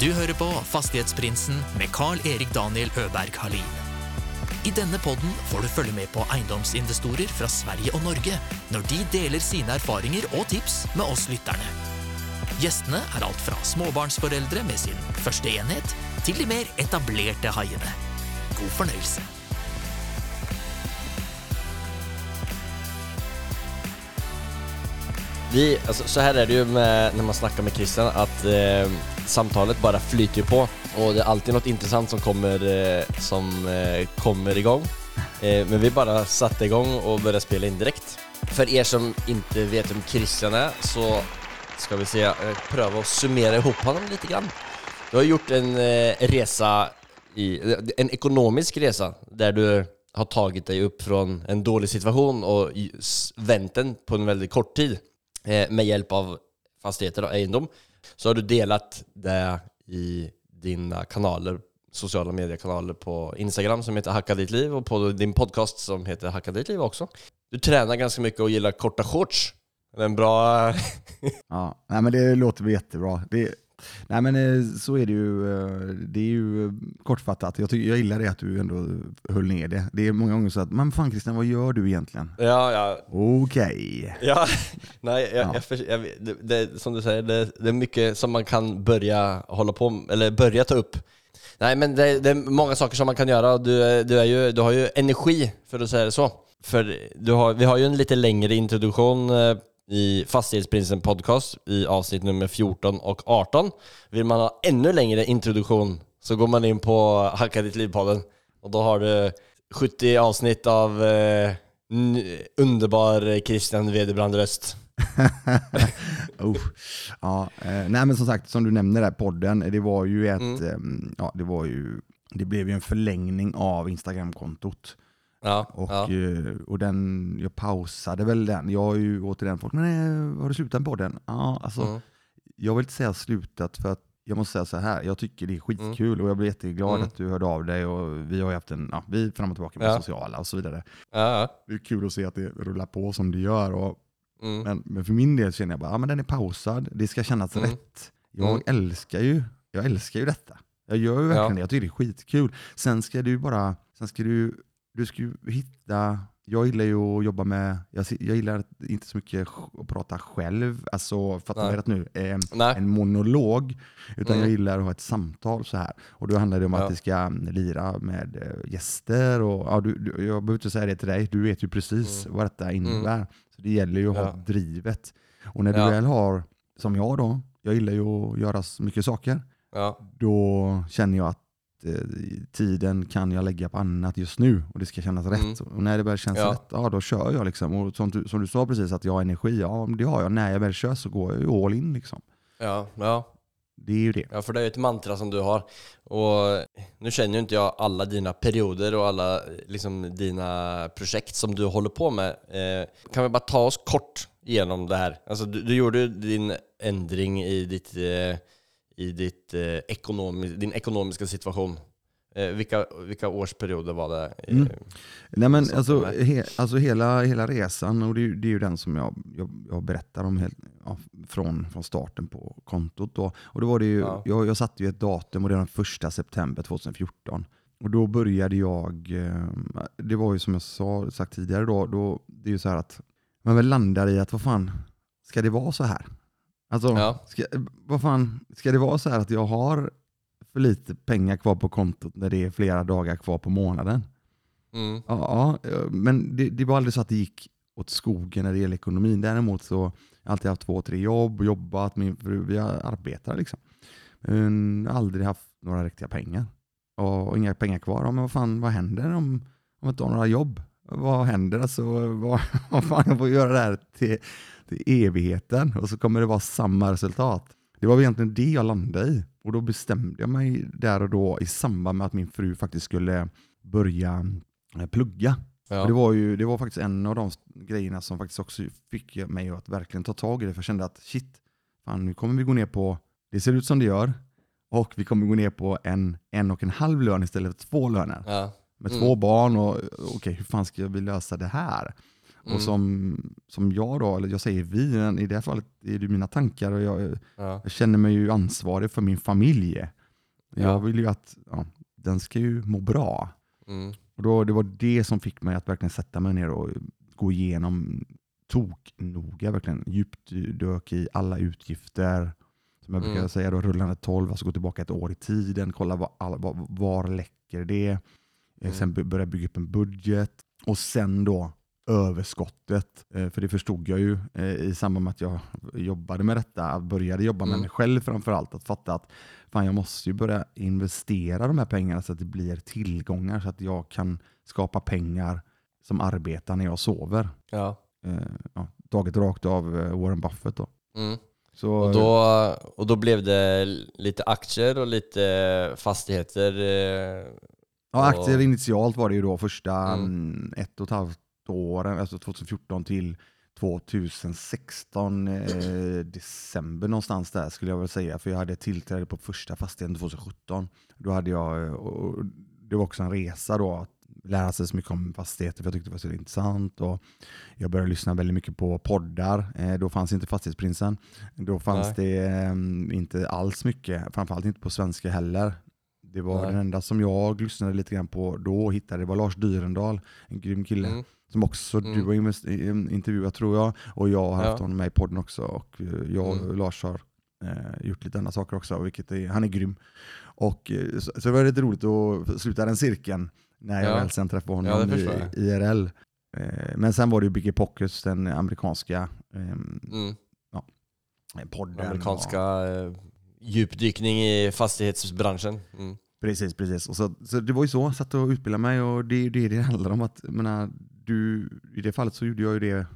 Du hører på Fastighetsprinsen med Carl-Erik Daniel Øberg Halin. I denne podden får du følge med på eiendomsinvestorer fra Sverige og Norge når de deler sine erfaringer og tips med oss lytterne. Gjestene er alt fra småbarnsforeldre med sin første enhet, til de mer etablerte haiene. God fornøyelse. Vi, alltså, så här är det ju med, när man snackar med Christian, att eh, samtalet bara flyter på och det är alltid något intressant som kommer, eh, som, eh, kommer igång. Eh, men vi bara satte igång och började spela in direkt. För er som inte vet vem Christian är så ska vi se, pröva att summera ihop honom lite grann. Du har gjort en resa, i, en ekonomisk resa, där du har tagit dig upp från en dålig situation och vänt den på en väldigt kort tid med hjälp av fastigheter och egendom. Så har du delat det i dina kanaler, sociala mediekanaler på Instagram som heter Hacka ditt liv och på din podcast som heter Hacka ditt liv också. Du tränar ganska mycket och gillar korta shorts. Det är en bra... Ja, nej, men det låter väl jättebra. Det, nej men eh, så är det ju. eh, Det är ju eh, kortfattat. Jag, tycker, jag gillar det att du ändå höll ner det. Det är många gånger så att, men fan Christian, vad gör du egentligen? Ja, ja, Okej. Ja, nej, jag, Ja. Jag, för, jag, det, det, som du säger, det, det är mycket som man kan börja hålla på med, eller börja ta upp. Nej, men det, det är många saker som man kan göra och du, du, är ju, du har ju energi, för att säga det så. För du har, vi har ju en lite längre introduktion i Fastighetsprinsen podcast i avsnitt nummer 14 och 18. Vill man ha ännu längre introduktion så går man in på Hacka ditt liv-podden och då har du 70 avsnitt av eh, underbar Christian Wederbrand röst. oh. ja, eh, nej men som sagt, som du nämner där, podden, det var ju ett, Mm. ehm, ja det var ju, det blev ju en förlängning av Instagramkontot. Ja, Och, ja. eh, och den, jag pausade väl den. Jag har ju återigen folk, men eh, har du slutat med podden? Ja, alltså Mm. jag vill inte säga slutat för att jag måste säga så här, jag tycker det är skitkul och jag blir jätteglad Mm. att du hörde av dig och vi har ju haft en, ja, vi är fram och tillbaka med Ja. sociala och så vidare. ja. Det är kul att se att det rullar på som det gör och, Mm. men, men för min del känner jag bara, ja men den är pausad, det ska kännas Mm. rätt. Jag Mm. älskar ju, jag älskar ju detta. Jag gör ju verkligen det, jag tycker det är skitkul. Sen ska du bara, sen ska du, du ska ju hitta, jag gillar ju att jobba med, jag, jag gillar inte så mycket att prata själv, alltså fattar du rätt nu? Eh, en monolog, utan Mm. jag gillar att ha ett samtal så här. Och då handlar det om Ja. att vi ska mm, lira med eh, gäster och ja, du, du, jag behöver inte säga det till dig, du vet ju precis vad detta innebär. Så det gäller ju att ha Mm. Ja. drivet. Och när du Ja. väl har, som jag då, jag gillar ju att göra så mycket saker, då känner jag att eh, tiden kan jag lägga på annat just nu och det ska kännas Mm. rätt. Och när det väl känns Ja. rätt, ja då kör jag liksom. Och som du, som du sa precis att jag har energi, ja det har jag. När jag väl kör så går jag ju all in liksom. Ja, ja. Det är ju det. ja, för det är ju ett mantra som du har. Och nu känner ju inte jag alla dina perioder och alla liksom, dina projekt som du håller på med. Eh, kan vi bara ta oss kort igenom det här? Alltså, du, du gjorde din ändring i ditt, eh, i ditt, eh, ekonomi, din ekonomiska situation. Eh, vilka, vilka årsperioder var det? Eh, Mm. Nej men Så alltså, he, alltså hela, hela resan, och det är, det är ju den som jag, jag, jag berättar om helt, ja, från, från starten på kontot. Då. Och då var det ju, Ja. jag, jag satte ju ett datum och det var den första september 2014. Och då började jag, eh, det var ju som jag sa, sagt tidigare då, då, det är ju så här att man väl landar i att vad fan, ska det vara så här? Alltså, Ja. ska, vad fan, ska det vara så här att jag har för lite pengar kvar på kontot när det är flera dagar kvar på månaden? Mm. Ja, men det, det var aldrig så att det gick åt skogen när det gäller ekonomin. Däremot så har jag alltid haft två, tre jobb och jobbat. Min fru, vi arbetar liksom. Men aldrig haft några riktiga pengar. Och inga pengar kvar. Ja, men vad fan, vad händer om, om jag inte har några jobb? Vad händer? Alltså, vad, vad fan, jag får göra det här till, till evigheten och så kommer det vara samma resultat. Det var väl egentligen det jag landade i. Och då bestämde jag mig där och då i samband med att min fru faktiskt skulle börja eh, plugga. Ja. Det, var ju, det var faktiskt en av de grejerna som faktiskt också fick mig att verkligen ta tag i det. För jag kände att shit, fan, nu kommer vi gå ner på, det ser ut som det gör, och vi kommer gå ner på en, en och en halv lön istället för två löner. Ja. Med Mm. två barn och okej, hur fan ska vi lösa det här? Mm. Och som, som jag då, eller jag säger vi, men i det här fallet är det mina tankar och jag, Ja. jag känner mig ju ansvarig för min familj. Ja. Jag vill ju att ja, den ska ju må bra. Mm. Och då, det var det som fick mig att verkligen sätta mig ner och gå igenom toknoga, verkligen djupdök i alla utgifter. Som jag brukar Mm. säga då, rullande 12, alltså gå tillbaka ett år i tiden, kolla var, var, var läcker det. Mm. Sen by- börja bygga upp en budget och sen då överskottet. Eh, För det förstod jag ju eh, i samband med att jag jobbade med detta, började jobba med Mm. mig själv framförallt, att fatta att fan, jag måste ju börja investera de här pengarna så att det blir tillgångar så att jag kan skapa pengar som arbetar när jag sover. Ja. Eh, ja, taget rakt av Warren Buffett då. Mm. Så, Och, då, och då blev det lite aktier och lite fastigheter. Ja, aktier och- initialt var det ju då första Mm. mm. ett och ett halvt åren, alltså 2014 till 2016 eh, december någonstans där skulle jag väl säga. För jag hade tillträde på första fastigheten 2017. Då hade jag, och det var också en resa då att lära sig så mycket om fastigheter för jag tyckte det var så intressant. Och jag började lyssna väldigt mycket på poddar. Eh, då fanns inte Fastighetsprinsen. Då fanns Nej. det eh, inte alls mycket, framförallt inte på svenska heller. Det var Nej. den enda som jag lyssnade lite grann på då och hittade, det var Lars Dyrendal, en grym kille. Mm. Som också Mm. du har eh, intervjuat tror jag. Och jag har haft Ja. honom med i podden också. Och eh, jag och Mm. Lars har eh, gjort lite andra saker också. Vilket är, han är grym. Och, eh, så, så det var lite roligt att sluta den cirkeln när jag Ja. väl sen träffade Ja, honom det i. IRL. Eh, men sen var det ju Biggie Pockets, den amerikanska ehm, Mm. podden. Amerikanska eh, djupdykning i fastighetsbranschen. Mm. Precis, precis. Och så, så det var ju så, jag satt och utbildade mig och det är det det handlar om. Att, menar, du, I det fallet så gjorde jag ju det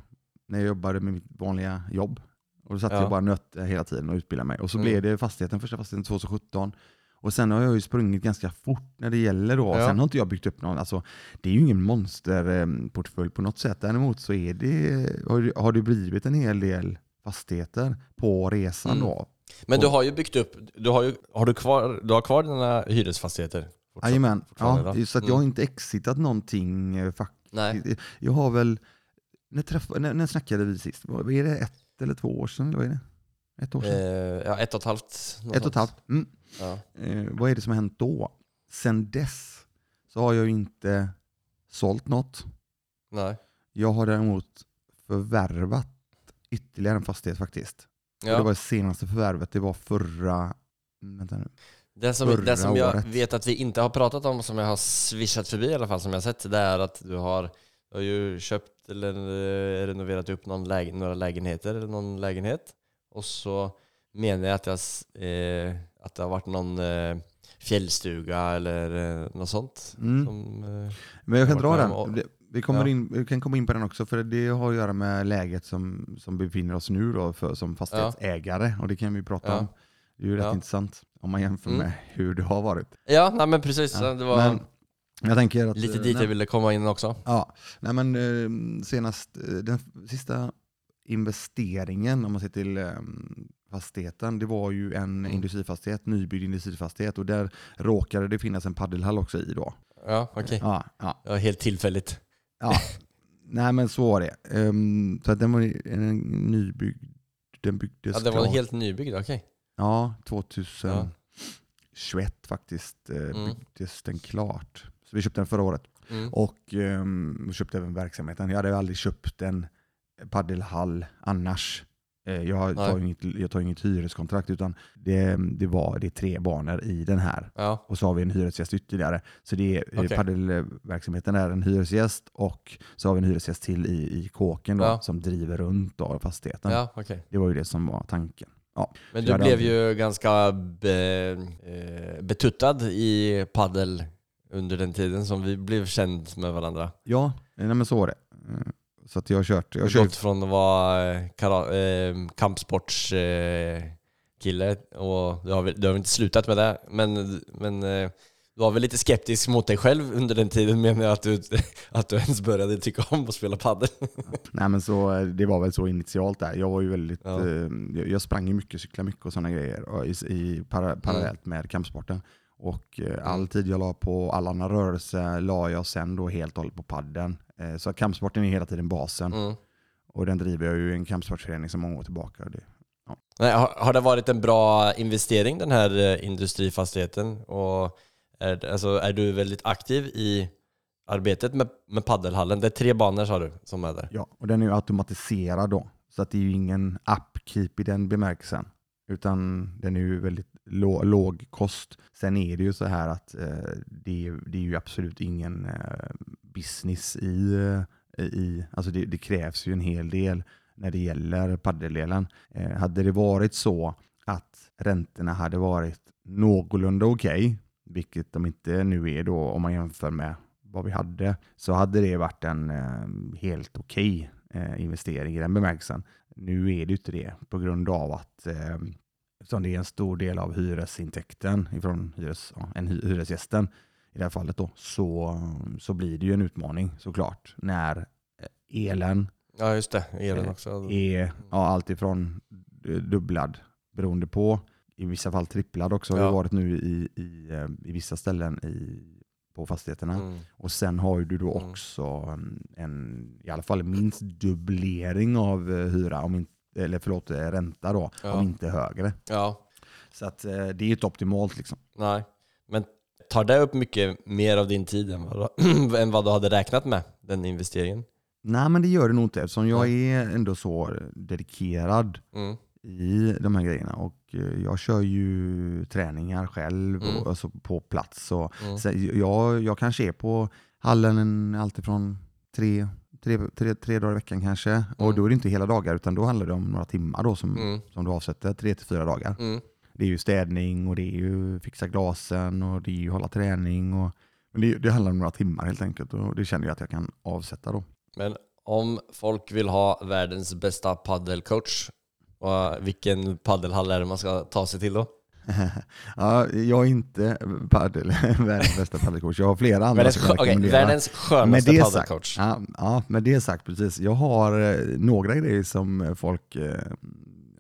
när jag jobbade med mitt vanliga jobb. Och då satt Ja. jag bara nötte hela tiden och utbildade mig. Och så Mm. blev det fastigheten, första fastigheten 2017. Och sen har jag ju sprungit ganska fort när det gäller då. Ja. Sen har inte jag byggt upp någon, alltså det är ju ingen monsterportfölj på något sätt. Däremot så är det, har, det- har det blivit en hel del fastigheter på resan Mm. då. Men du har ju byggt upp, du har, ju, har du, kvar, du har kvar dina hyresfastigheter? Jajamän, ja, så att jag har Mm. inte exitat någonting eh, faktiskt. Nej. Jag har väl, när, träff, när, när snackade vi sist? Vad är det ett eller två år sedan? Eller vad är det? Ett år sedan? Eh, ja, ett och ett halvt. något ett och ett halvt. Mm. Ja. Eh, vad är det som har hänt då? Sen dess så har jag ju inte sålt något. Nej. Jag har däremot förvärvat ytterligare en fastighet faktiskt. Ja. det var det senaste förvärvet, det var förra... Vänta nu. Det som, det som jag året. vet att vi inte har pratat om, som jag har swishat förbi i alla fall, som jag har sett, det är att du har, du har ju köpt eller eh, renoverat upp någon läge, några lägenheter, eller någon lägenhet. Och så menar jag att, jag, eh, att det har varit någon eh, fjällstuga eller eh, något sånt. Mm. Som, eh, Men jag kan dra den. Vi, kommer Ja. in, vi kan komma in på den också, för det har att göra med läget som, som befinner oss nu då, för, som fastighetsägare. Och det kan vi prata Ja. om. Det är ju rätt Ja. intressant om man jämför Mm. med hur det har varit. ja, nej men precis. Ja, Det var men jag tänker att, lite eh, dit nej, jag ville komma in också. Ja, nej men eh, senast, eh, den sista investeringen om man ser till fastigheten, det var ju en Mm. industrifastighet, nybyggd industrifastighet och där råkade det finnas en paddelhall också i då. Ja, okej. Ja, ja, Ja, helt tillfälligt. Ja. nej men så var det. Ehm, så att den var en nybyggd, den byggdes Ja, det var klart. helt nybyggd, okej. Ja, 2021 faktiskt eh, Mm. byggdes den klart. Så vi köpte den förra året. Mm. Och um, köpte även verksamheten. Jag hade ju aldrig köpt en paddelhall annars. Eh, jag, tar Nej. inget, jag tar inget hyreskontrakt utan det, det, var, det är tre banor i den här. Ja, Och så har vi en hyresgäst ytterligare. Så det är, Okej. paddelverksamheten är en hyresgäst och så har vi en hyresgäst till i, i kåken då, Ja. som driver runt då, fastigheten. ja okej. Det var ju det som var tanken. Ja. Men du blev ju ganska be, eh, betuttad i paddel under den tiden som vi blev känd med varandra. Ja, nej, men så var det. Eh, Så att jag har kört. Jag har kört gått från att vara eh, kara, eh, kampsportskille eh, kille och du har, väl, du har väl inte slutat med det, men, men eh, du var väl lite skeptisk mot dig själv under den tiden menar jag att du, att du ens började tycka om att spela paddel. Nej men så, det var väl så initialt där. Jag var ju väldigt, Ja. eh, jag- sprang ju mycket, cyklade mycket och sådana grejer och i, i para, parallellt med kampsporten. Och eh, all tid jag la på all annan rörelse la jag sen då helt och hållet på padden. Eh, så kampsporten är hela tiden basen. Mm. Och den driver jag ju i en kampsportförening sedan många år tillbaka. Det, Nej, har, har det varit en bra investering den här eh, industrifastigheten? Och är, alltså, är du väldigt aktiv i arbetet med, med paddelhallen? Det är tre banor sa du som är där. ja, och den är ju automatiserad då. Så att det är ju ingen upkeep i den bemärkelsen. Utan den är ju väldigt låg kost. Sen är det ju så här att eh, det, är, det är ju absolut ingen eh, business i, eh, i alltså det, det krävs ju en hel del när det gäller paddeldelen. Eh, hade det varit så att räntorna hade varit någorlunda okej, vilket de inte nu är då om man jämför med vad vi hade, så hade det varit en eh, helt okej eh, investering i den bemärkelsen. Nu är det ju inte det på grund av att eh, eh, som det är en stor del av hyresintäkten ifrån hyres, ja, en hy, hyresgästen i det här fallet då, så, så blir det ju en utmaning såklart när eh, elen Ja just det, elen Eh, också. är ja, allt ifrån eh, dubblad beroende på, i vissa fall tripplad också har det varit nu i, i, i vissa ställen i, på fastigheterna. Mm. Och sen har du då Mm. också en, i alla fall minst dubblering av hyra, om inte, eller förlåt eh, ränta då, Ja. om inte högre. Ja, Så att eh, det är inte optimalt liksom. nej. Men tar det upp mycket mer av din tid än vad, du, än vad du hade räknat med, den investeringen? Nej men det gör det nog inte eftersom jag är ändå så dedikerad Mm. i de här grejerna och eh, jag kör ju träningar själv Mm. och, alltså på plats. Och, Mm. så jag, jag kanske är på hallen en, alltifrån tre, tre, tre, tre dagar i veckan kanske. Och Mm. då är det inte hela dagar utan då handlar det om några timmar då som, Mm. som du avsätter, tre till fyra dagar. Mm. Det är ju städning och det är ju fixa glasen och det är ju hålla träning. Och, men det, det handlar om några timmar helt enkelt och det känner jag att jag kan avsätta då. Men om folk vill ha världens bästa paddelcoach, och vilken paddelhall är det man ska ta sig till då? ja, jag är inte paddel, världens bästa paddelcoach. Jag har flera andra Världens, som jag rekommenderar. världens skönaste paddelcoach. ja, ja, med det sagt, precis. Jag har eh, några grejer som folk, eh,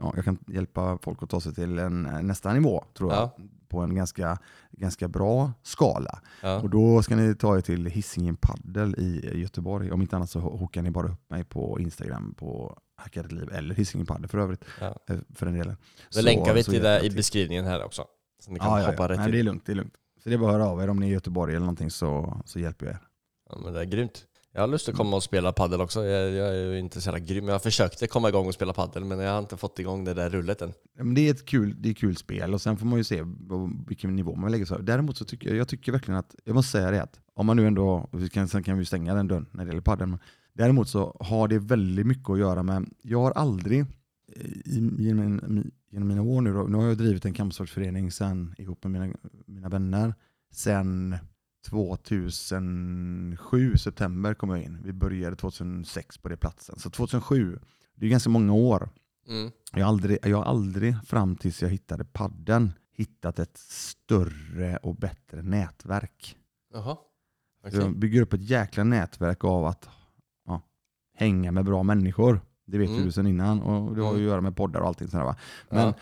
ja, jag kan hjälpa folk att ta sig till en, eh, nästa nivå, tror jag. Ja. På en ganska, ganska bra skala. Ja. Och då ska ni ta er till Hisingen Paddel i Göteborg. Om inte annat så hookar ni bara upp mig på Instagram på Hackat liv eller Hisingen Paddel för övrigt. Ja. eh, För den delen. Då länkar vi så till det i beskrivningen här också. Så ni kan Ja, hoppa ja. rätt Nej, det är lugnt, det är lugnt. Så det är bara att höra av er om ni är i Göteborg eller någonting så, så hjälper jag er. Ja, men det är grymt. Jag har lust att komma och spela paddel också. Jag, jag är ju inte så jävla grym. Jag försökte komma igång och spela paddel men jag har inte fått igång det där rullet än. Ja, Men det är ett kul, det är kul spel och sen får man ju se vilken nivå man lägger sig. Däremot så tycker jag, jag tycker verkligen att, jag måste säga det att om man nu ändå, vi kan, sen kan vi stänga den dörren när det gäller padel, men däremot så har det väldigt mycket att göra med, jag har aldrig i, genom, genom mina år nu då, nu har jag drivit en kampsportsförening sen ihop med mina, mina vänner sen 2007, september kom jag in. Vi började 2006 på det platsen. Så 2007, det är ganska många år. Mm. Jag har aldrig, jag har aldrig fram tills jag hittade padden hittat ett större och bättre nätverk. Jaha. Så Okej. Jag bygger upp ett jäkla nätverk av att ja, hänga med bra människor. Det vet Mm. du sedan innan och det har ju Mm. att göra med poddar och allting sådär va. Men Ja.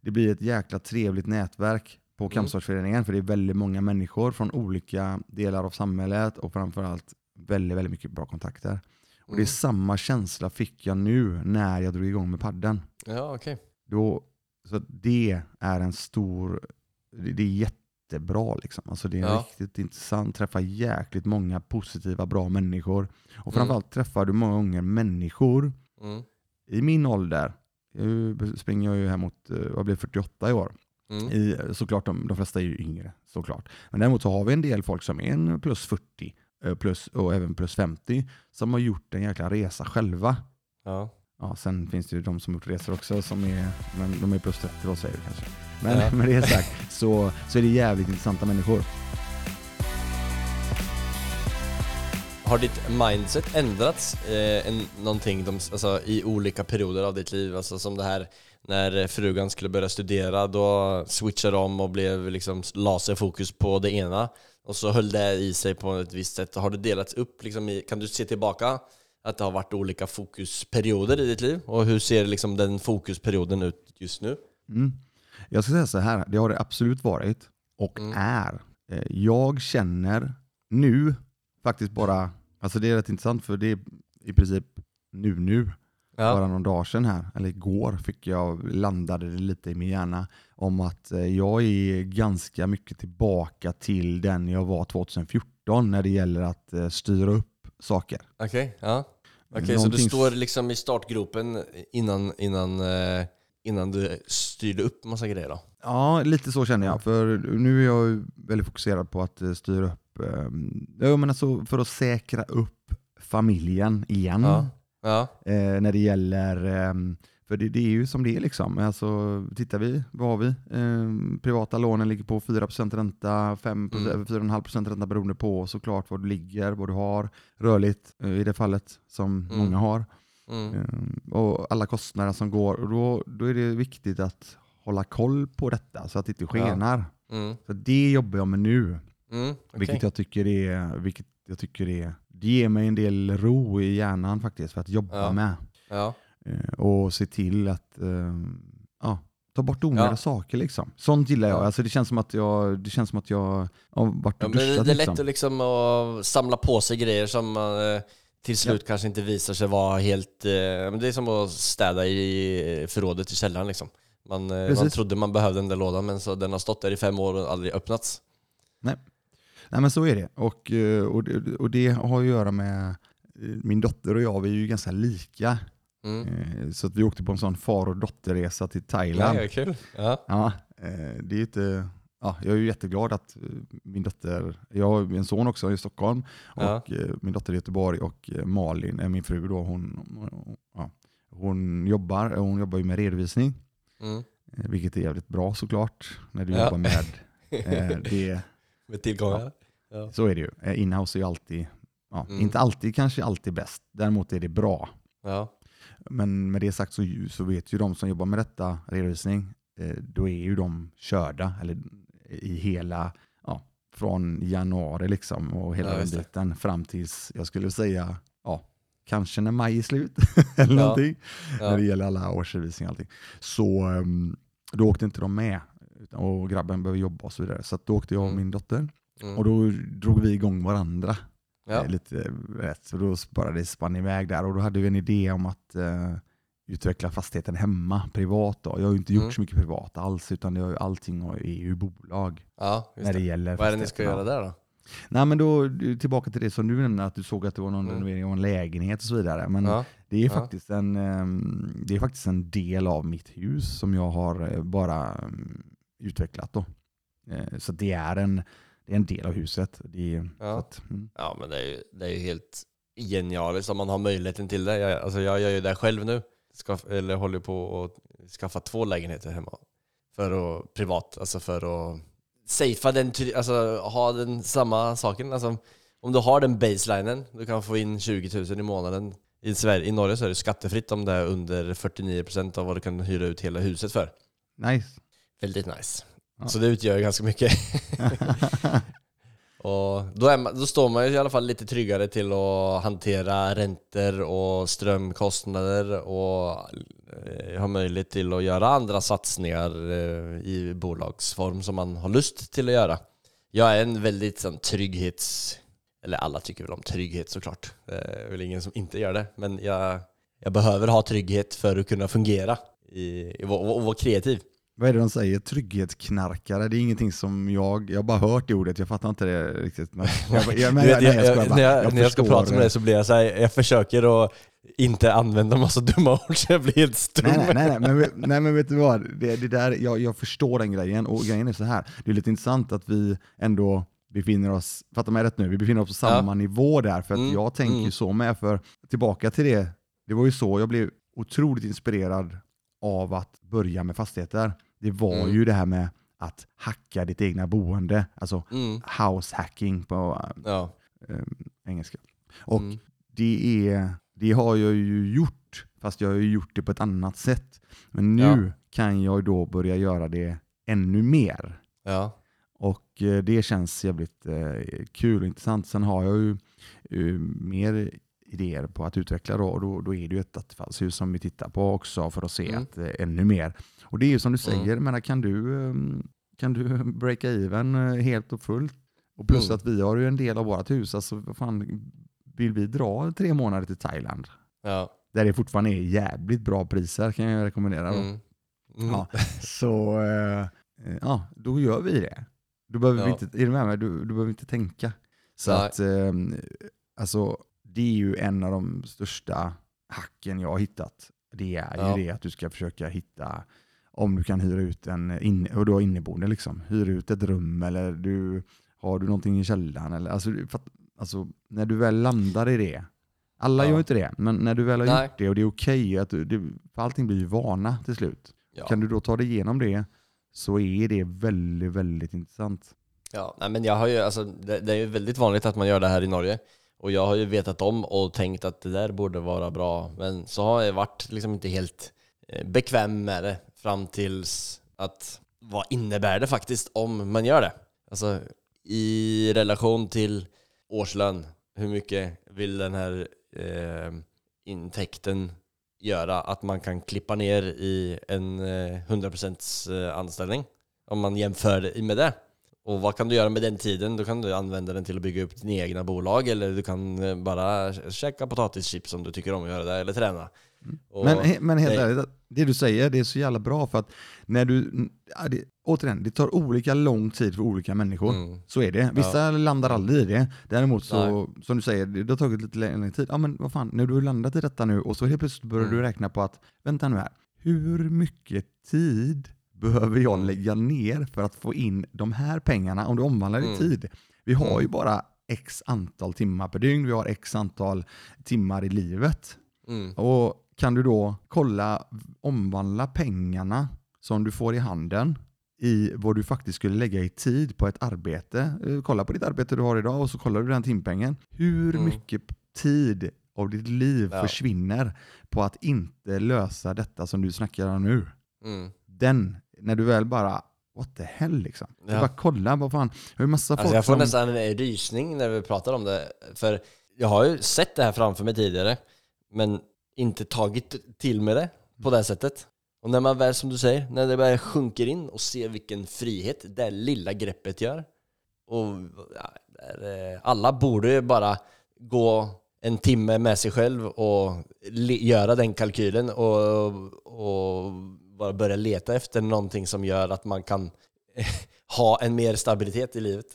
det blir ett jäkla trevligt nätverk på Mm. Kampsportsföreningen för det är väldigt många människor från olika delar av samhället och framförallt väldigt, väldigt mycket bra kontakter. Och det är Mm. samma känsla fick jag nu när jag drog igång med padden. Ja, okej. Då, så det är en stor, det det är jättebra liksom. Alltså det är Ja. riktigt intressant, träffa jäkligt många positiva, bra människor. Och Mm. framförallt träffar du många gånger människor Mm. i min ålder, nu springer jag ju här mot, eh, jag blir 48 i år. Mm. I, såklart de, de flesta är ju yngre såklart. Men däremot så har vi en del folk som är en plus 40 eh, plus, och även plus 50 som har gjort en jäkla resa själva. Ja. Ja, sen finns det ju de som har gjort resor också, som är, men de är plus 30 då säger vi kanske. Men Ja. med det sagt så, så är det jävligt intressanta människor. Har ditt mindset ändrats eh, en, någonting de, alltså, i olika perioder av ditt liv? Alltså som det här när frugan skulle börja studera, då switchade om och blev liksom, la sig fokus på det ena och så höll det i sig på ett visst sätt. Har det delats upp? Liksom, i, kan du se tillbaka att det har varit olika fokusperioder i ditt liv? Och hur ser liksom, den fokusperioden ut just nu? Mm. Jag ska säga så här, det har det absolut varit. och Mm. är. Eh, Jag känner nu faktiskt bara, alltså det är rätt intressant för det är i princip nu nu, Ja. bara någon dag sedan här, eller igår fick jag, landade det lite i min hjärna om att eh, jag är ganska mycket tillbaka till den jag var 2014 när det gäller att eh, styra upp saker. Okej, ja. Okej, så du står liksom i startgropen innan, innan, eh, innan du styrde upp massa grejer då? Ja, lite så känner jag. För nu är jag väldigt fokuserad på att styra upp, eh, jag menar så för att säkra upp familjen igen. Ja. Ja. Eh, när det gäller, eh, för det, det är ju som det är liksom. Alltså, tittar vi, vad har vi? Eh, privata lånen ligger på 4% ränta, 5, Mm. 4,5% ränta beroende på såklart var du ligger, vad du har rörligt eh, i det fallet som Mm. många har. Mm. Eh, och alla kostnader som går. Och då, då är det viktigt att hålla koll på detta så att det inte skenar. Mm. Så det jobbar jag med nu. Mm. okej. Vilket jag tycker är, vilket jag tycker är, det ger mig en del ro i hjärnan faktiskt för att jobba Ja. med. Ja. Eh, och se till att eh, ja, ta bort onödiga Ja. saker. Liksom. Sånt gillar jag. Ja. Alltså, det, känns som att jag det känns som att jag har varit Ja, och det duschat. det är lätt liksom. att liksom att samla på sig grejer som man eh, till slut kanske inte visar sig vara helt... eh, men det är som att städa i förrådet i källaren liksom. Man, eh, man trodde man behövde den där lådan men så den har stått där i fem år och aldrig öppnats. Nej men så är det. Och, eh, och, det. och det har att göra med, eh, min dotter och jag, vi är ju ganska lika. Mm. Eh, Så att vi åkte på en sån far och dotterresa till Thailand. Ja, kul. Ja. Ja, det är inte, ja, jag är ju jätteglad att min dotter, jag har en son också i Stockholm och Ja. min dotter i Göteborg och Malin, min fru då, hon, ja, hon, jobbar, hon jobbar ju med redovisning, Mm. vilket är jävligt bra såklart när du Ja. jobbar med eh, det. Med tillgångar. Ja. Så är det ju. Eh, Inhouse är ju alltid, ja, Mm. inte alltid kanske alltid bäst, däremot är det bra. Ja. Men med det sagt så, så vet ju de som jobbar med detta, redovisning, eh, då är ju de körda eller i hela, ja, från januari liksom och hela Ja, den biten fram tills, jag skulle säga, ja, kanske när maj är slut eller Ja. någonting, Ja. när det gäller alla årsredovisningar och allting. Så um, då åkte inte de med och grabben behöver jobba och så vidare. Så då åkte jag och Mm. min dotter Mm. och då drog vi igång varandra. Ja. Eh, Lite rätt. Så då bara det spann iväg där och då hade vi en idé om att eh, utveckla fastigheten hemma privat. Då. Jag har ju inte gjort Mm. så mycket privat alls utan det har ju allting är ju bolag ja, när det det. gäller Vad är det ni ska göra där då? Nej men då tillbaka till det som du nämnde att du såg att det var någon Mm. renovering av en lägenhet och så vidare. Men Ja. det, är Ja. faktiskt en, ehm, det är faktiskt en del av mitt hus som jag har eh, bara ehm, utvecklat. Då. Eh, Så det är en, det är en del av huset. Är, Ja. att, mm. Ja men det är ju, det är ju helt genialiskt om man har möjligheten till det. Jag, alltså jag gör ju det själv nu. Skaff, eller håller på att skaffa två lägenheter hemma. För att, privat, alltså för att safea den, alltså ha den samma saken. Alltså, om du har den baselinen, du kan få in 20 000 i månaden. I, Sverige, I Norge så är det skattefritt om det är under 49% av vad du kan hyra ut hela huset för. Nice. Väldigt nice. Ja. Så det utgör ganska mycket. Och då, är man, då står man ju i alla fall lite tryggare till att hantera räntor och strömkostnader och eh, ha möjlighet till att göra andra satsningar eh, i bolagsform som man har lust till att göra. Jag är en väldigt sån, trygghets... Eller alla tycker väl om trygghet såklart. Det är väl ingen som inte gör det. Men jag, jag behöver ha trygghet för att kunna fungera i, i, och, och vara kreativ. Vad är det de säger? Trygghetsknarkare? Det är ingenting som jag... Jag har bara hört det ordet, jag fattar inte det riktigt. Men jag, jag, men, vet, nej, jag, jag, bara. när jag, när jag ska prata med dig så blir jag så här, jag försöker att inte använda massa dumma ord så jag blir helt stum. Nej, nej, nej, men, nej men vet du vad? Det, det där, jag, jag förstår den grejen och grejen är så här. det är lite intressant att vi ändå befinner oss, fattar mig rätt nu, vi befinner oss på samma nivå där för att Mm, jag tänker ju mm. så med, för tillbaka till det, det var ju så jag blev otroligt inspirerad av att börja med fastigheter. Det var Mm. ju det här med att hacka ditt egna boende, alltså Mm, house hacking på ja. eh, engelska. Och Mm. det, är, det har jag ju gjort, fast jag har ju gjort det på ett annat sätt. Men nu Ja. kan jag då börja göra det ännu mer. Ja. Och eh, det känns jävligt eh, kul och intressant. Sen har jag ju eh, mer idéer på att utveckla då, och då, då är det ju ett attefallshus som vi tittar på också för att se Mm. att, eh, ännu mer. Och det är ju som du Mm. säger, men kan du, eh, kan du breaka even eh, helt och fullt. Och plus Mm. att vi har ju en del av vårt hus, alltså vad fan, vill vi dra tre månader till Thailand? Ja. Där det fortfarande är jävligt bra priser kan jag rekommendera. Mm. Mm. Ja, så eh, eh, ja, då gör vi det. Då behöver Ja. inte, är du med mig? Du, du behöver inte tänka. Så Nej. att, eh, alltså det är ju en av de största hacken jag har hittat. Det är Ja. ju det att du ska försöka hitta, om du kan hyra ut en, in, och du har inneboende liksom, hyra ut ett rum eller du har du någonting i källaren eller, alltså, för, att- alltså när du väl landar i det, alla Ja. gör inte det, men när du väl har Nej. gjort det och det är okej, att du, det, för allting blir ju vana till slut. Ja. Kan du då ta dig igenom det så är det väldigt, väldigt intressant. Ja, men jag har ju, alltså, det, det är ju väldigt vanligt att man gör det här i Norge. Och jag har ju vetat om och tänkt att det där borde vara bra. Men så har jag varit liksom inte helt eh, bekväm med det fram tills att vad innebär det faktiskt om man gör det? Alltså i relation till årslön, hur mycket vill den här eh, intäkten göra att man kan klippa ner i en eh, 100% eh, anställning? Om man jämför med det. Och vad kan du göra med den tiden? Då kan du använda den till att bygga upp dina egna bolag eller du kan eh, bara käka potatischips om du tycker om att göra det, eller träna. Och- Men, men helt ärligt, det du säger det är så jävla bra för att när du, ja, det, återigen, det tar olika lång tid för olika människor. Mm. Så är det. Vissa landar aldrig i det. Däremot så, Nej. som du säger, det har tagit lite längre tid. Ja men vad fan, när du har landat i detta nu och så helt plötsligt börjar Mm. du räkna på att, vänta nu här, hur mycket tid behöver jag Mm. lägga ner för att få in de här pengarna om du omvandlar i Mm. tid? Vi har Mm. ju bara x antal timmar per dygn, vi har x antal timmar i livet. Mm. Och kan du då kolla, omvandla pengarna som du får i handen i vad du faktiskt skulle lägga i tid på ett arbete. Eh, Kolla på ditt arbete du har idag och så kollar du den timpengen. Hur Mm. mycket tid av ditt liv Ja. försvinner på att inte lösa detta som du snackar om nu? Mm. Den, när du väl bara, what the hell liksom. Ja. bara kolla, vad fan, jag har massa folk Alltså jag får som... nästan en rysning när vi pratar om det. För jag har ju sett det här framför mig tidigare, men inte tagit till med det på det sättet. Och när man väl, som du säger, när det väl sjunker in och ser vilken frihet det lilla greppet gör. Och ja, där, eh, alla borde ju bara gå en timme med sig själv och göra den kalkylen och, och bara börja leta efter någonting som gör att man kan ha en mer stabilitet i livet.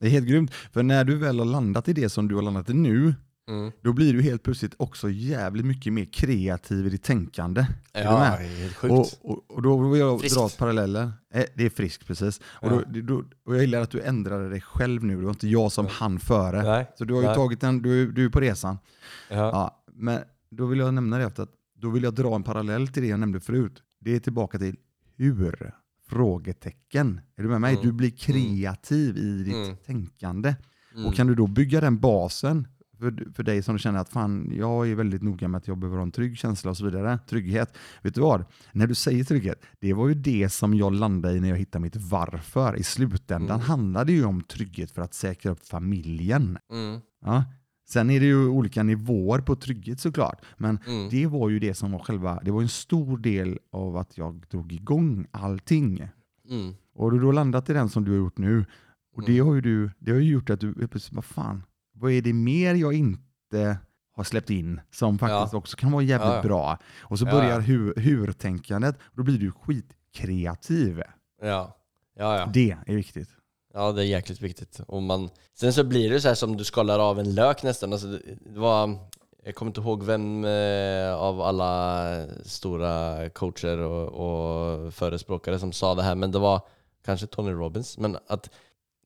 Det är helt grymt, för när du väl har landat i det som du har landat i nu, Mm. då blir du helt plötsligt också jävligt mycket mer kreativ i ditt tänkande. Är Ja, med? helt sjukt. Och, och, och då vill jag Friskt. dra paralleller. Eh, Det är friskt precis. Och, Ja. då, då, och jag gillar att du ändrade dig själv nu, det var inte jag som hann före. Nej. Så du har ju Nej. tagit en, du, är- du är på resan. Ja. Ja, men då vill jag nämna det efter att då vill jag dra en parallell till det jag nämnde förut. Det är tillbaka till hur? Frågetecken. Är du med mig? Mm. Du blir kreativ i ditt Mm. tänkande. Mm. Och kan du då bygga den basen för, för dig som känner att fan, jag är väldigt noga med att jag behöver ha en trygg känsla och så vidare. Trygghet. Vet du vad? När du säger trygghet, det var ju det som jag landade i när jag hittade mitt varför. I slutändan Mm. handlade det ju om trygghet för att säkra upp familjen. Mm. Ja. Sen är det ju olika nivåer på trygghet såklart. Men Mm. det var ju det som var själva, det var en stor del av att jag drog igång allting. Mm. Och du då landat i den som du har gjort nu. Och det Mm. har ju du, det har ju gjort att du, plötsligt, vad fan, vad är det mer jag inte har släppt in som faktiskt Ja. också kan vara jävligt Ja, ja. bra. Och så Ja, börjar ja. hur, hur-tänkandet, då blir du skitkreativ. Ja. Ja, ja. Det är viktigt ja, det är jäkligt viktigt. Och man, sen så blir det så här som du skalar av en lök nästan. Alltså, det var, jag kommer inte ihåg vem eh, av alla stora coacher och, och förespråkare som sa det här, men det var kanske Tony Robbins. Men att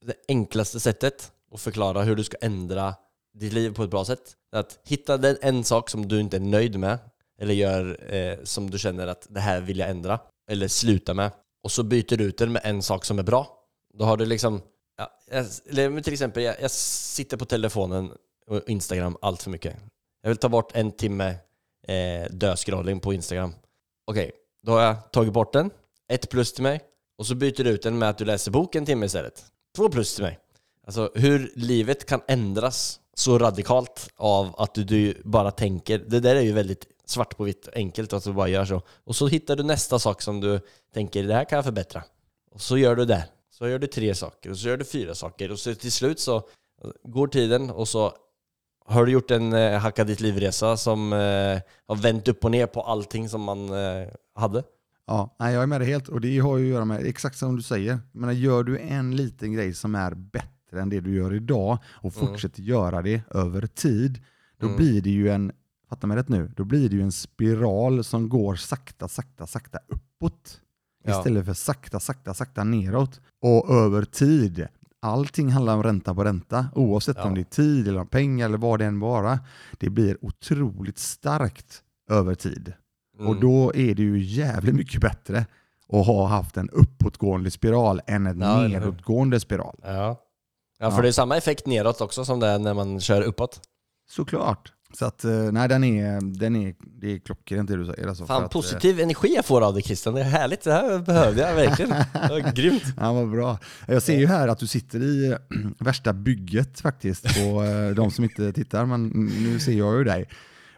det enklaste sättet att förklara hur du ska ändra ditt liv på ett bra sätt är att hitta den en sak som du inte är nöjd med eller gör eh, som du känner att det här vill jag ändra eller sluta med och så byter du ut den med en sak som är bra. Då har du liksom, ja, jag, till exempel jag, jag sitter på telefonen och Instagram allt för mycket. Jag vill ta bort en timme eh, dödscrolling på Instagram. Okej, då har jag tagit bort den. Ett plus till mig. Och så byter du ut den med att du läser bok en timme istället. Två plus till mig. Alltså hur livet kan ändras så radikalt av att du, du bara tänker. Det där är ju väldigt svart på vitt enkelt att du bara gör så. Och så hittar du nästa sak som du tänker, det här kan jag förbättra. Och så gör du det. Så gör du tre saker och så gör du fyra saker och så till slut så går tiden och så har du gjort en eh, hacka ditt livresa som eh, har vänt upp och ner på allting som man eh, hade. Ja, nej, jag är med dig helt och det har ju att göra med exakt som du säger. Men gör du en liten grej som är bättre än det du gör idag och Mm. fortsätter göra det över tid, då Mm. blir det ju en, fatta mig rätt nu, då blir det ju en spiral som går sakta, sakta, sakta uppåt. Ja. Istället för sakta, sakta, sakta neråt. Och över tid. Allting handlar om ränta på ränta, oavsett Ja. om det är tid eller pengar eller vad det än vara. Det blir otroligt starkt över tid. Mm. Och då är det ju jävligt mycket bättre att ha haft en uppåtgående spiral än en Ja, nedåtgående spiral. Ja. Ja, för det är samma effekt neråt också som det är när man kör uppåt. Såklart. Så att, eh, nej den är, den är, det är klockrent det du säger. Alltså, Fan, att, positiv energi jag får av dig Christian. Det är härligt. Det här behövde jag verkligen. Det var grymt. Eh, ja, vad bra. Jag ser ju här att du sitter i eh, värsta bygget faktiskt, på eh, de som inte tittar, men nu ser jag ju dig.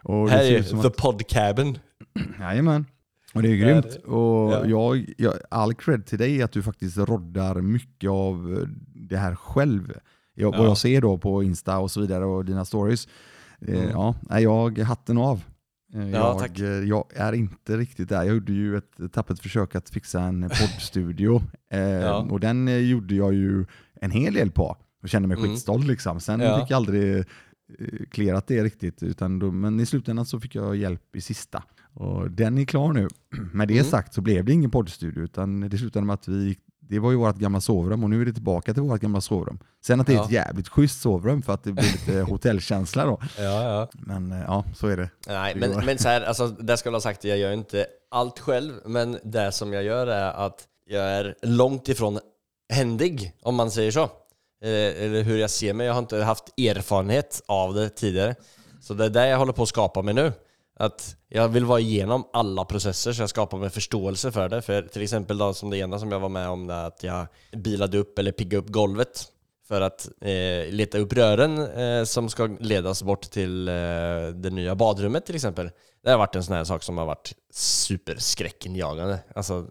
Och det Här är the att, pod cabin. jajamän. Och det är grymt. är- Och ja. jag, jag, all cred till dig att du faktiskt roddar mycket av eh, det här själv. Jag, Vad Ja. jag ser då på Insta och så vidare och dina stories. Eh, Mm. Ja, jag hatten av. Eh, Ja, jag, tack. eh, jag är inte riktigt där. Jag gjorde ju ett tappert försök att fixa en poddstudio. Eh, Ja. Och den gjorde jag ju en hel del på. Och kände mig Mm. skitstolt liksom. Sen Ja. fick jag aldrig eh, clearat det riktigt. Utan då, men i slutändan så fick jag hjälp i sista. Och den är klar nu. Med det Mm. sagt så blev det ingen poddstudio. Utan det slutade med att vi det var ju vårt gamla sovrum och nu är det tillbaka till vårt gamla sovrum. Sen att det är Ja. ett jävligt schysst sovrum för att det blir lite hotellkänsla då. Ja, ja. Men eh, ja, så är det. Nej, Det men, men så här, alltså, det ska jag ha sagt, jag gör inte allt själv, men det som jag gör är att jag är långt ifrån händig, om man säger så. Eh, Eller hur jag ser mig, jag har inte haft erfarenhet av det tidigare. Så det är det jag håller på att skapa mig nu. Att jag vill vara igenom alla processer så jag skapar mig förståelse för det. För till exempel då, som det ena som jag var med om, det att jag bilade upp eller piggade upp golvet för att eh, leta upp rören eh, som ska ledas bort till eh, det nya badrummet till exempel. Det har varit en sån här sak som har varit superskräckinjagande. Alltså,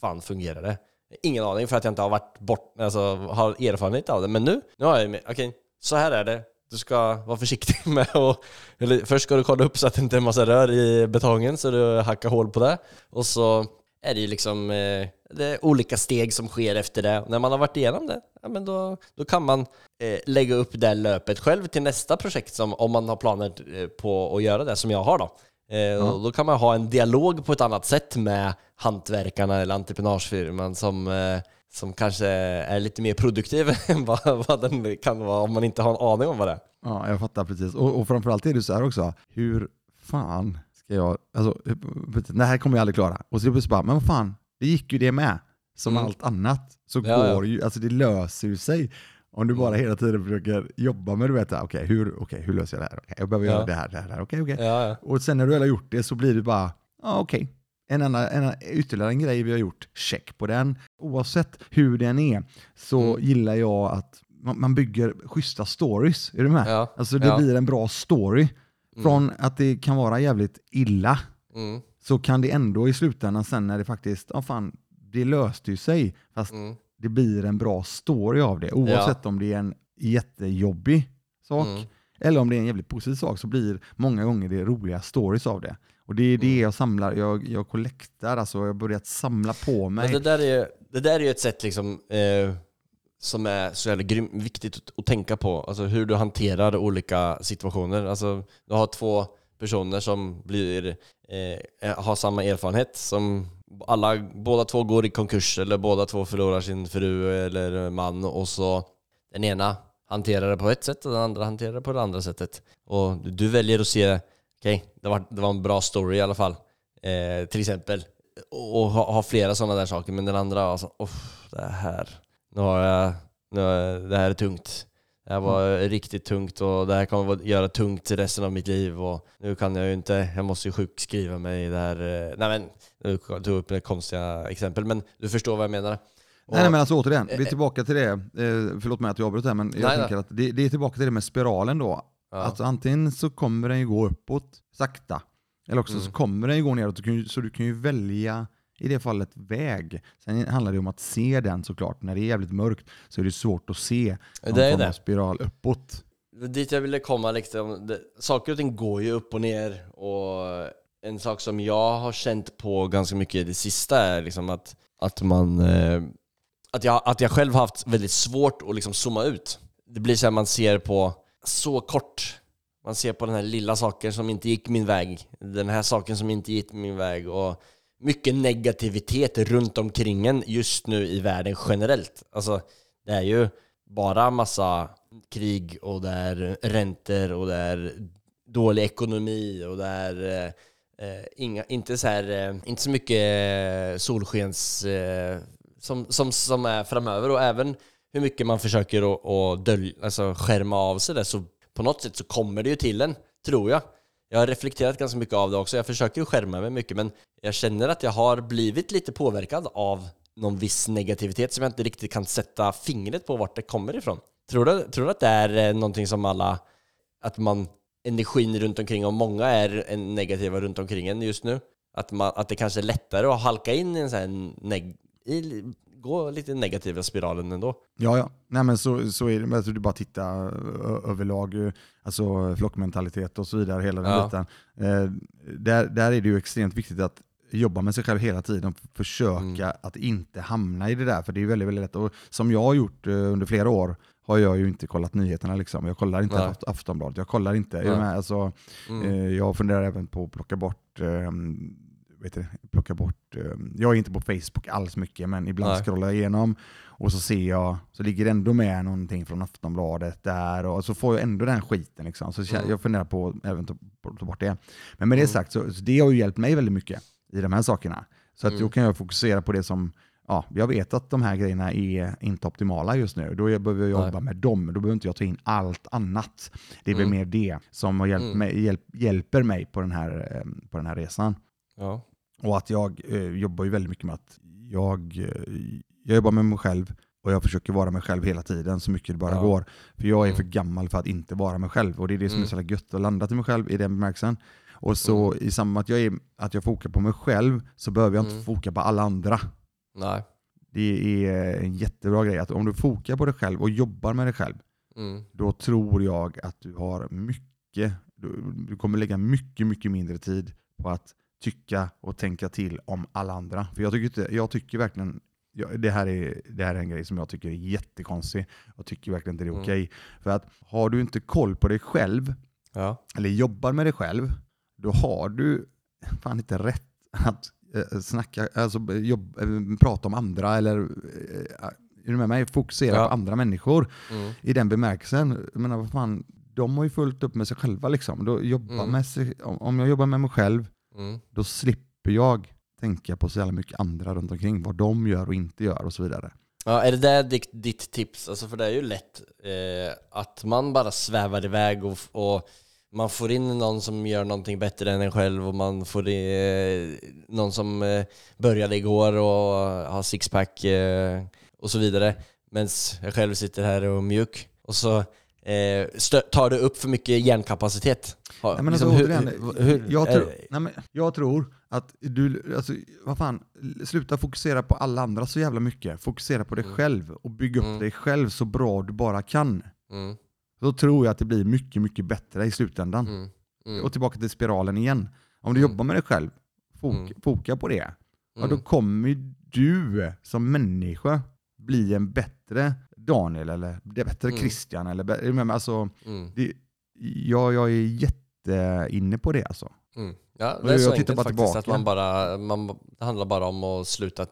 fan fungerar det? Ingen aning för att jag inte har varit bort, alltså har erfarenhet av det. Men nu, nu har jag ju okay, okej, så här är det. Du ska vara försiktig med att, eller först ska du kolla upp så att det inte är en massa rör i betongen så du hackar hål på det. Och så är det ju liksom eh, det är olika steg som sker efter det. När man har varit igenom det, ja, men då, då kan man eh, lägga upp det löpet själv till nästa projekt som, om man har planer eh, på att göra det som jag har då. Eh, och då kan man ha en dialog på ett annat sätt med hantverkarna eller entreprenörsfirman som, eh, som kanske är lite mer produktiv än vad, vad den kan vara om man inte har en aning om vad det är. Ja, jag fattar precis. Och, och framförallt är det så här också, hur fan ska jag, alltså det här kommer jag aldrig klara. Och så plötsligt bara, men vad fan, det gick ju det med. Som Mm. allt annat så Ja, går ju, alltså det löser ju sig. Om du bara Mm. hela tiden försöker jobba med, du vet, okej hur, okej, hur löser jag det här? Okej, jag behöver Ja. göra det här, det här, det här, okej, okej. Ja, ja. Och sen när du väl har gjort det så blir det bara, ja okej. En, annan, en ytterligare en grej vi har gjort, check på den. Oavsett hur den är så Mm. gillar jag att man, man bygger schyssta stories. Är du med? Ja, Alltså det ja. blir en bra story. Från att det kan vara jävligt illa Mm, så kan det ändå i slutändan sen när det faktiskt, ja fan, det löste ju sig. Fast mm, det blir en bra story av det. Oavsett om det är en jättejobbig sak mm. eller om det är en jävligt positiv sak så blir många gånger det roliga stories av det. Och det är det Mm. jag samlar, jag, jag kollektar, alltså jag har börjat samla på mig. Men det där är, det där är ju ett sätt liksom, eh, som är så jävla grym, viktigt att, att tänka på. Alltså hur du hanterar olika situationer. Alltså, du har två personer som blir, eh, har samma erfarenhet. Som alla, båda två går i konkurs eller båda två förlorar sin fru eller man och så den ena hanterar det på ett sätt och den andra hanterar det på det andra sättet. Och du väljer att se, okej, det, var, det var en bra story i alla fall. Eh, till exempel och ha, ha flera sådana där saker, men den andra alltså, oh, det här, nu har jag, nu har jag, det här är tungt. Det här var riktigt tungt och det här kommer vara- göra tungt resten av mitt liv och nu kan jag ju inte, jag måste ju sjukskriva mig det här. eh, Nej men, nu tog jag upp konstiga exempel, men du förstår vad jag menar. Och- Nej, nej men alltså återigen, vi är Eh, tillbaka till det, eh, förlåt mig att jag avbröt här, men jag Nej, tänker att det, det är tillbaka till det med spiralen då. Ja. Att antingen så kommer den ju gå uppåt sakta, eller också Mm. så kommer den ju gå neråt, så du kan ju välja i det fallet väg. Sen handlar det om att se den såklart. När det är jävligt mörkt så är det svårt att se någon Det form av spiral uppåt. Dit jag ville komma liksom, det, saker och ting går ju upp och ner och en sak som jag har känt på ganska mycket i det sista är liksom att, att man eh, att, jag, att jag själv har haft väldigt svårt att liksom zooma ut. Det blir så här man ser på så kort. Man ser på den här lilla saken som inte gick min väg. Den här saken som inte gick min väg och mycket negativitet runt omkring en just nu i världen generellt. Alltså, det är ju bara massa krig och det är räntor och det är dålig ekonomi och det är eh, eh inga, inte, så här, eh, inte så mycket eh, solskens eh, som, som, som är framöver och även hur mycket man försöker att, att dölja, alltså skärma av sig det så på något sätt så kommer det ju till en, tror jag. Jag har reflekterat ganska mycket av det också. Jag försöker ju skärma mig mycket men jag känner att jag har blivit lite påverkad av någon viss negativitet som jag inte riktigt kan sätta fingret på vart det kommer ifrån. Tror du, tror du att det är eh, någonting som alla, att man, energin runt omkring och många är negativa runt omkring en just nu? Att, man, att det kanske är lättare att halka in i en sån här neg, i, gå lite negativa spiralen ändå? Ja, ja. Nej, men så, så är det. Jag tror du bara titta överlag, eh, alltså flockmentalitet och så vidare, hela den Ja. biten. Eh, där, där är det ju extremt viktigt att jobba med sig själv hela tiden, försöka Mm. att inte hamna i det där, för det är väldigt, väldigt lätt. Och som jag har gjort eh, under flera år har jag ju inte kollat nyheterna. Liksom. Jag kollar inte Nej. Aft- Aftonbladet, jag kollar inte. Nej. Jag, med, alltså, Mm. eh, jag funderar även på att plocka bort eh, vet du, plocka bort, eh, jag är inte på Facebook alls mycket, men ibland Nej. scrollar jag igenom och så ser jag, så ligger det ändå med någonting från Aftonbladet där och så får jag ändå den skiten. Liksom. Så Mm. jag funderar på att även ta, bort det. Men med det Mm. sagt, så, så det har ju hjälpt mig väldigt mycket i de här sakerna. Så att Mm. då kan jag fokusera på det som, ja, jag vet att de här grejerna är inte optimala just nu. Då behöver jag Nej. jobba med dem, då behöver inte jag ta in allt annat. Det är väl Mm. mer det som har hjälpt Mm. mig, hjälp, hjälper mig på den här, eh, på den här resan. Ja. Och att jag eh, jobbar ju väldigt mycket med att jag, eh, jag jobbar med mig själv och jag försöker vara mig själv hela tiden så mycket det bara Ja. går. För jag är Mm. för gammal för att inte vara mig själv och det är det som är Mm. så jävla gött att landa till mig själv i den bemärkelsen. Och så i samband med att jag, är, att jag fokar på mig själv så behöver jag inte Mm. foka på alla andra. Nej. Det är en jättebra grej att om du fokar på dig själv och jobbar med dig själv Mm. då tror jag att du har mycket, du, du kommer lägga mycket, mycket mindre tid på att tycka och tänka till om alla andra. För jag tycker, inte, jag tycker verkligen, jag, det, här är, det här är en grej som jag tycker är jättekonstig. Jag tycker verkligen inte det är Mm. okej. För att har du inte koll på dig själv, Ja. eller jobbar med dig själv, då har du fan inte rätt att eh, snacka, alltså jobb, eh, prata om andra eller eh, är du med mig? Fokusera Ja. på andra människor Mm. i den bemärkelsen. Jag menar, vad fan, de har ju fullt upp med sig själva. Liksom. Då jobba Mm. med sig, om jag jobbar med mig själv, Mm. då slipper jag tänka på så jävla mycket andra runt omkring. Vad de gör och inte gör och så vidare. Ja, är det där ditt, ditt tips? Alltså för det är ju lätt eh, att man bara svävar iväg och, och man får in någon som gör någonting bättre än en själv och man får eh, någon som eh, började igår och har sixpack eh, och så vidare. Medan jag själv sitter här och är mjuk. Och så eh, tar det upp för mycket hjärnkapacitet. Ha, Nej, men liksom, alltså, hur- återigen, hur- hur- jag, tror, nej, men jag tror att du, alltså, vad fan, sluta fokusera på alla andra så jävla mycket. Fokusera på dig Mm. själv och bygga upp Mm. dig själv så bra du bara kan. Mm, Då tror jag att det blir mycket, mycket bättre i slutändan. mm, mm, Och tillbaka till spiralen igen. Om du Mm. jobbar med dig själv, fok, foka på det. Ja, då mm, kommer du som människa bli en bättre Daniel eller bättre. Christian. Eller, alltså, det, jag, jag är jätte inne på det alltså. mm. Ja, det är så enkelt faktiskt att tillbaka. man bara, man, det handlar bara om att sluta,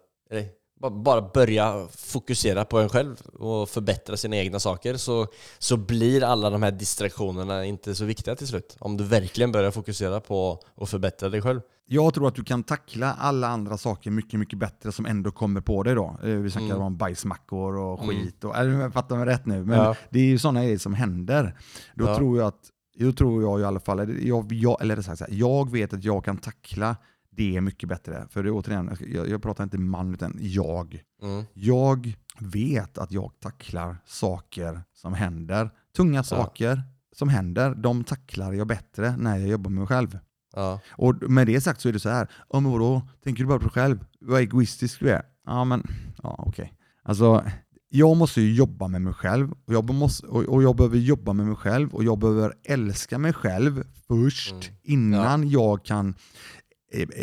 ba- bara börja fokusera på en själv och förbättra sina egna saker så, så blir alla de här distraktionerna inte så viktiga till slut. Om du verkligen börjar fokusera på att förbättra dig själv. Jag tror att du kan tackla alla andra saker mycket, mycket bättre som ändå kommer på dig då. Eh, Vi snackar Mm. om bajsmackor och Mm. skit. Och, eller, jag fattar mig rätt nu, men Ja. det är ju sådana grejer som händer. Då Ja. tror jag att, då tror jag i alla fall, jag, jag, eller sagt, så här, jag vet att jag kan tackla det mycket bättre. För det, återigen, jag, jag pratar inte man utan jag. Mm. Jag vet att jag tacklar saker som händer. Tunga saker som händer, de tacklar jag bättre när jag jobbar med mig själv. Ja. Och med det sagt så är det så här, ja men vadå, tänker du bara på dig själv? vad egoistisk du är. Ja men, ja okej. Alltså, jag måste ju jobba med mig själv och jag, måste, och, och jag behöver jobba med mig själv och jag behöver älska mig själv först Mm. innan jag kan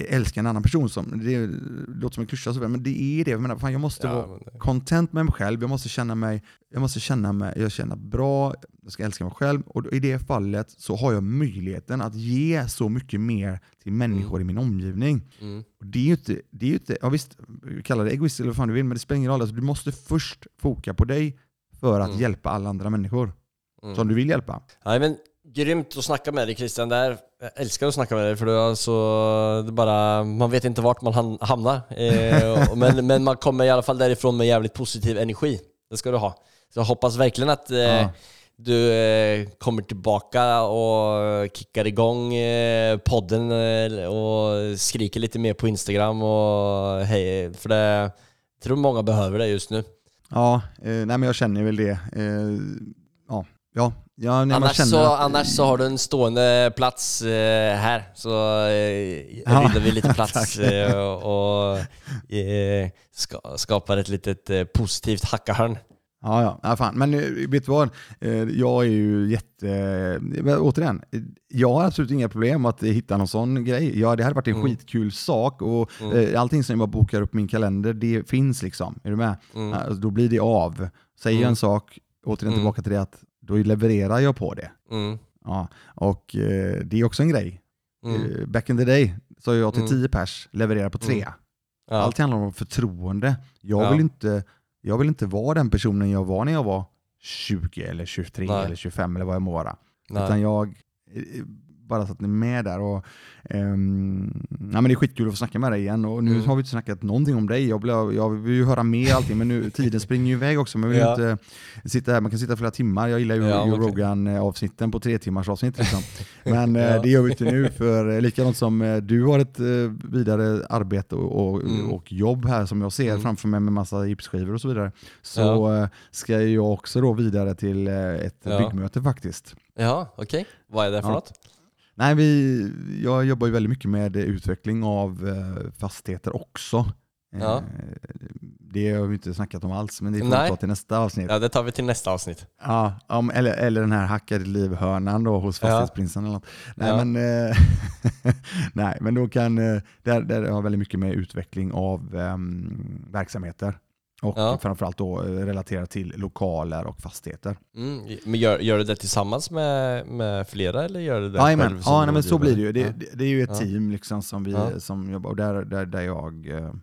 älska en annan person. Som, det låter som en klyscha, men det är det. Jag, menar, fan, jag måste Ja, vara content med mig själv, jag måste känna mig, jag måste känna mig, jag känner bra, jag ska älska mig själv och i det fallet så har jag möjligheten att ge så mycket mer till människor i min omgivning. Mm. Och det är ju inte, det är ju inte, ja visst, kalla det egoist eller vad fan du vill, men det spelar ingen roll. Alltså, du måste först foka på dig för att Mm. hjälpa alla andra människor Mm. som du vill hjälpa. Nej men grymt att snacka med dig Christian där. Jag älskar att snacka med dig för du alltså, det bara, man vet inte vart man ham- hamnar. Eh, men, men man kommer i alla fall därifrån med jävligt positiv energi. Det ska du ha. Så jag hoppas verkligen att eh, Ja. du eh, kommer tillbaka och kickar igång eh, podden eh, och skriker lite mer på Instagram och hej, för det jag tror många behöver det just nu. Ja, eh, nej men jag känner väl det. Ja, ja, Annars så, att- annars så har du en stående plats eh, här, så eh, Ja, vi lite plats eh, och eh, ska, skapar ett litet eh, positivt hackahörn. Ja, ja, ja fan. men eh, vet du vad? Eh, Jag är ju jätte... Återigen, jag har absolut inga problem att hitta någon sån grej. Ja, det hade varit en Mm. skitkul sak och Mm. allting som jag bara bokar upp min kalender, det finns liksom. Är du med? Mm. Alltså, då blir det av. Säger jag Mm. en sak, återigen Mm. tillbaka till det att då levererar jag på det. Mm. Ja, och eh, det är också en grej. Mm. Eh, back in the day så jag till Mm. 10 pers, levererar på tre. Mm. Ja. Allt handlar om förtroende. Jag, Ja. vill inte, jag vill inte vara den personen jag var när jag var 20 eller 23 Nej. eller 25 eller vad jag må vara. Nej. Utan jag eh, bara så att ni är med där. Och, ehm, ja, men det är skitkul att få snacka med dig igen. Och nu Mm. har vi inte snackat någonting om dig. Jag vill, jag vill ju höra mer allting, men nu, tiden springer ju iväg också. Men vi vill Ja. inte sitta här. Man kan sitta flera timmar. Jag gillar ju Ja, Joe kan- Rogan-avsnitten på tre timmars avsnitt. Liksom. Men eh, Ja. det gör vi inte nu. För eh, likadant som eh, du har ett vidare arbete och, och, Mm. och jobb här som jag ser Mm. framför mig med massa gipsskivor och så vidare. Så ska jag också då vidare till ett Ja. byggmöte faktiskt. Ja, okej. Vad är det för Ja. något? Nej, vi, jag jobbar ju väldigt mycket med utveckling av eh, fastigheter också. Ja. Eh, Det har vi inte snackat om alls, men det får vi ta till nästa avsnitt. Ja, det tar vi till nästa avsnitt. Ja, om, eller, eller den här hackade livhörnan då hos Ja. Fastighetsprinsen eller något. Nej, Ja. men, eh, nej, men då kan, där, där har väldigt mycket med utveckling av ehm, verksamheter. Och Ja. framförallt då eh, relaterat till lokaler och fastigheter. Mm. Men gör, gör du det tillsammans med, med flera eller gör du det Jajamän, själv ja, nej, men så blir det ju. Det, det, det är ju ett Ja. team liksom som, vi, Ja. som jobbar och där, där, där jag eh,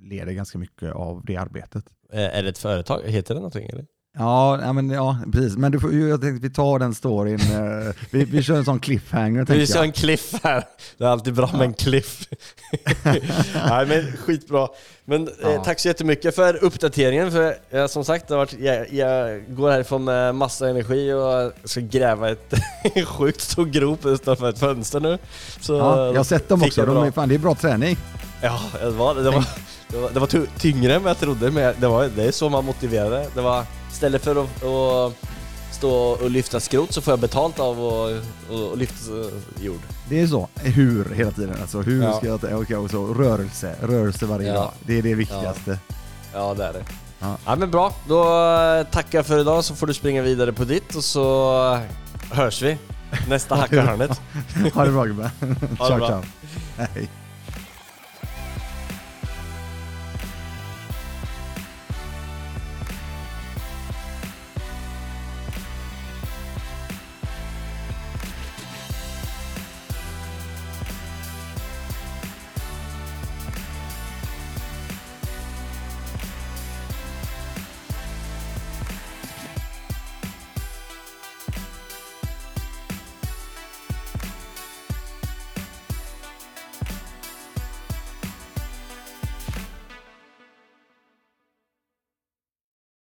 leder ganska mycket av det arbetet. Ja. Är det ett företag? Heter det någonting eller? Ja, men, ja precis. Men du får, jag tänkte vi tar den storyn. eh, vi, vi kör en sån cliffhanger Vi kör jag. en cliff här. Det är alltid bra med en cliff. Nej men skitbra. Men eh, Ja. tack så jättemycket för uppdateringen. För eh, som sagt, det har varit, jag, jag går härifrån med massa energi och ska gräva ett sjukt stor grop utanför ett fönster nu. Så, Ja, jag har sett dem också. De är, fan, det är bra träning. Ja, det var, det var, det var, det var ty- tyngre än vad jag trodde, men det, var, det är så man motiverar det. Var, istället för att, att stå och lyfta skrot så får jag betalt av att lyfta jord. Det är så. Hur hela tiden. Alltså, hur Ja. ska jag... Okej, och så rörelse. Rörelse varje Ja. dag. Det är det viktigaste. Ja, det är det. Ja. Ja. men bra, då tackar jag för idag så får du springa vidare på ditt och så hörs vi nästa hackarhörnet. Ha det bra gubben. Ciao, ciao. Hej.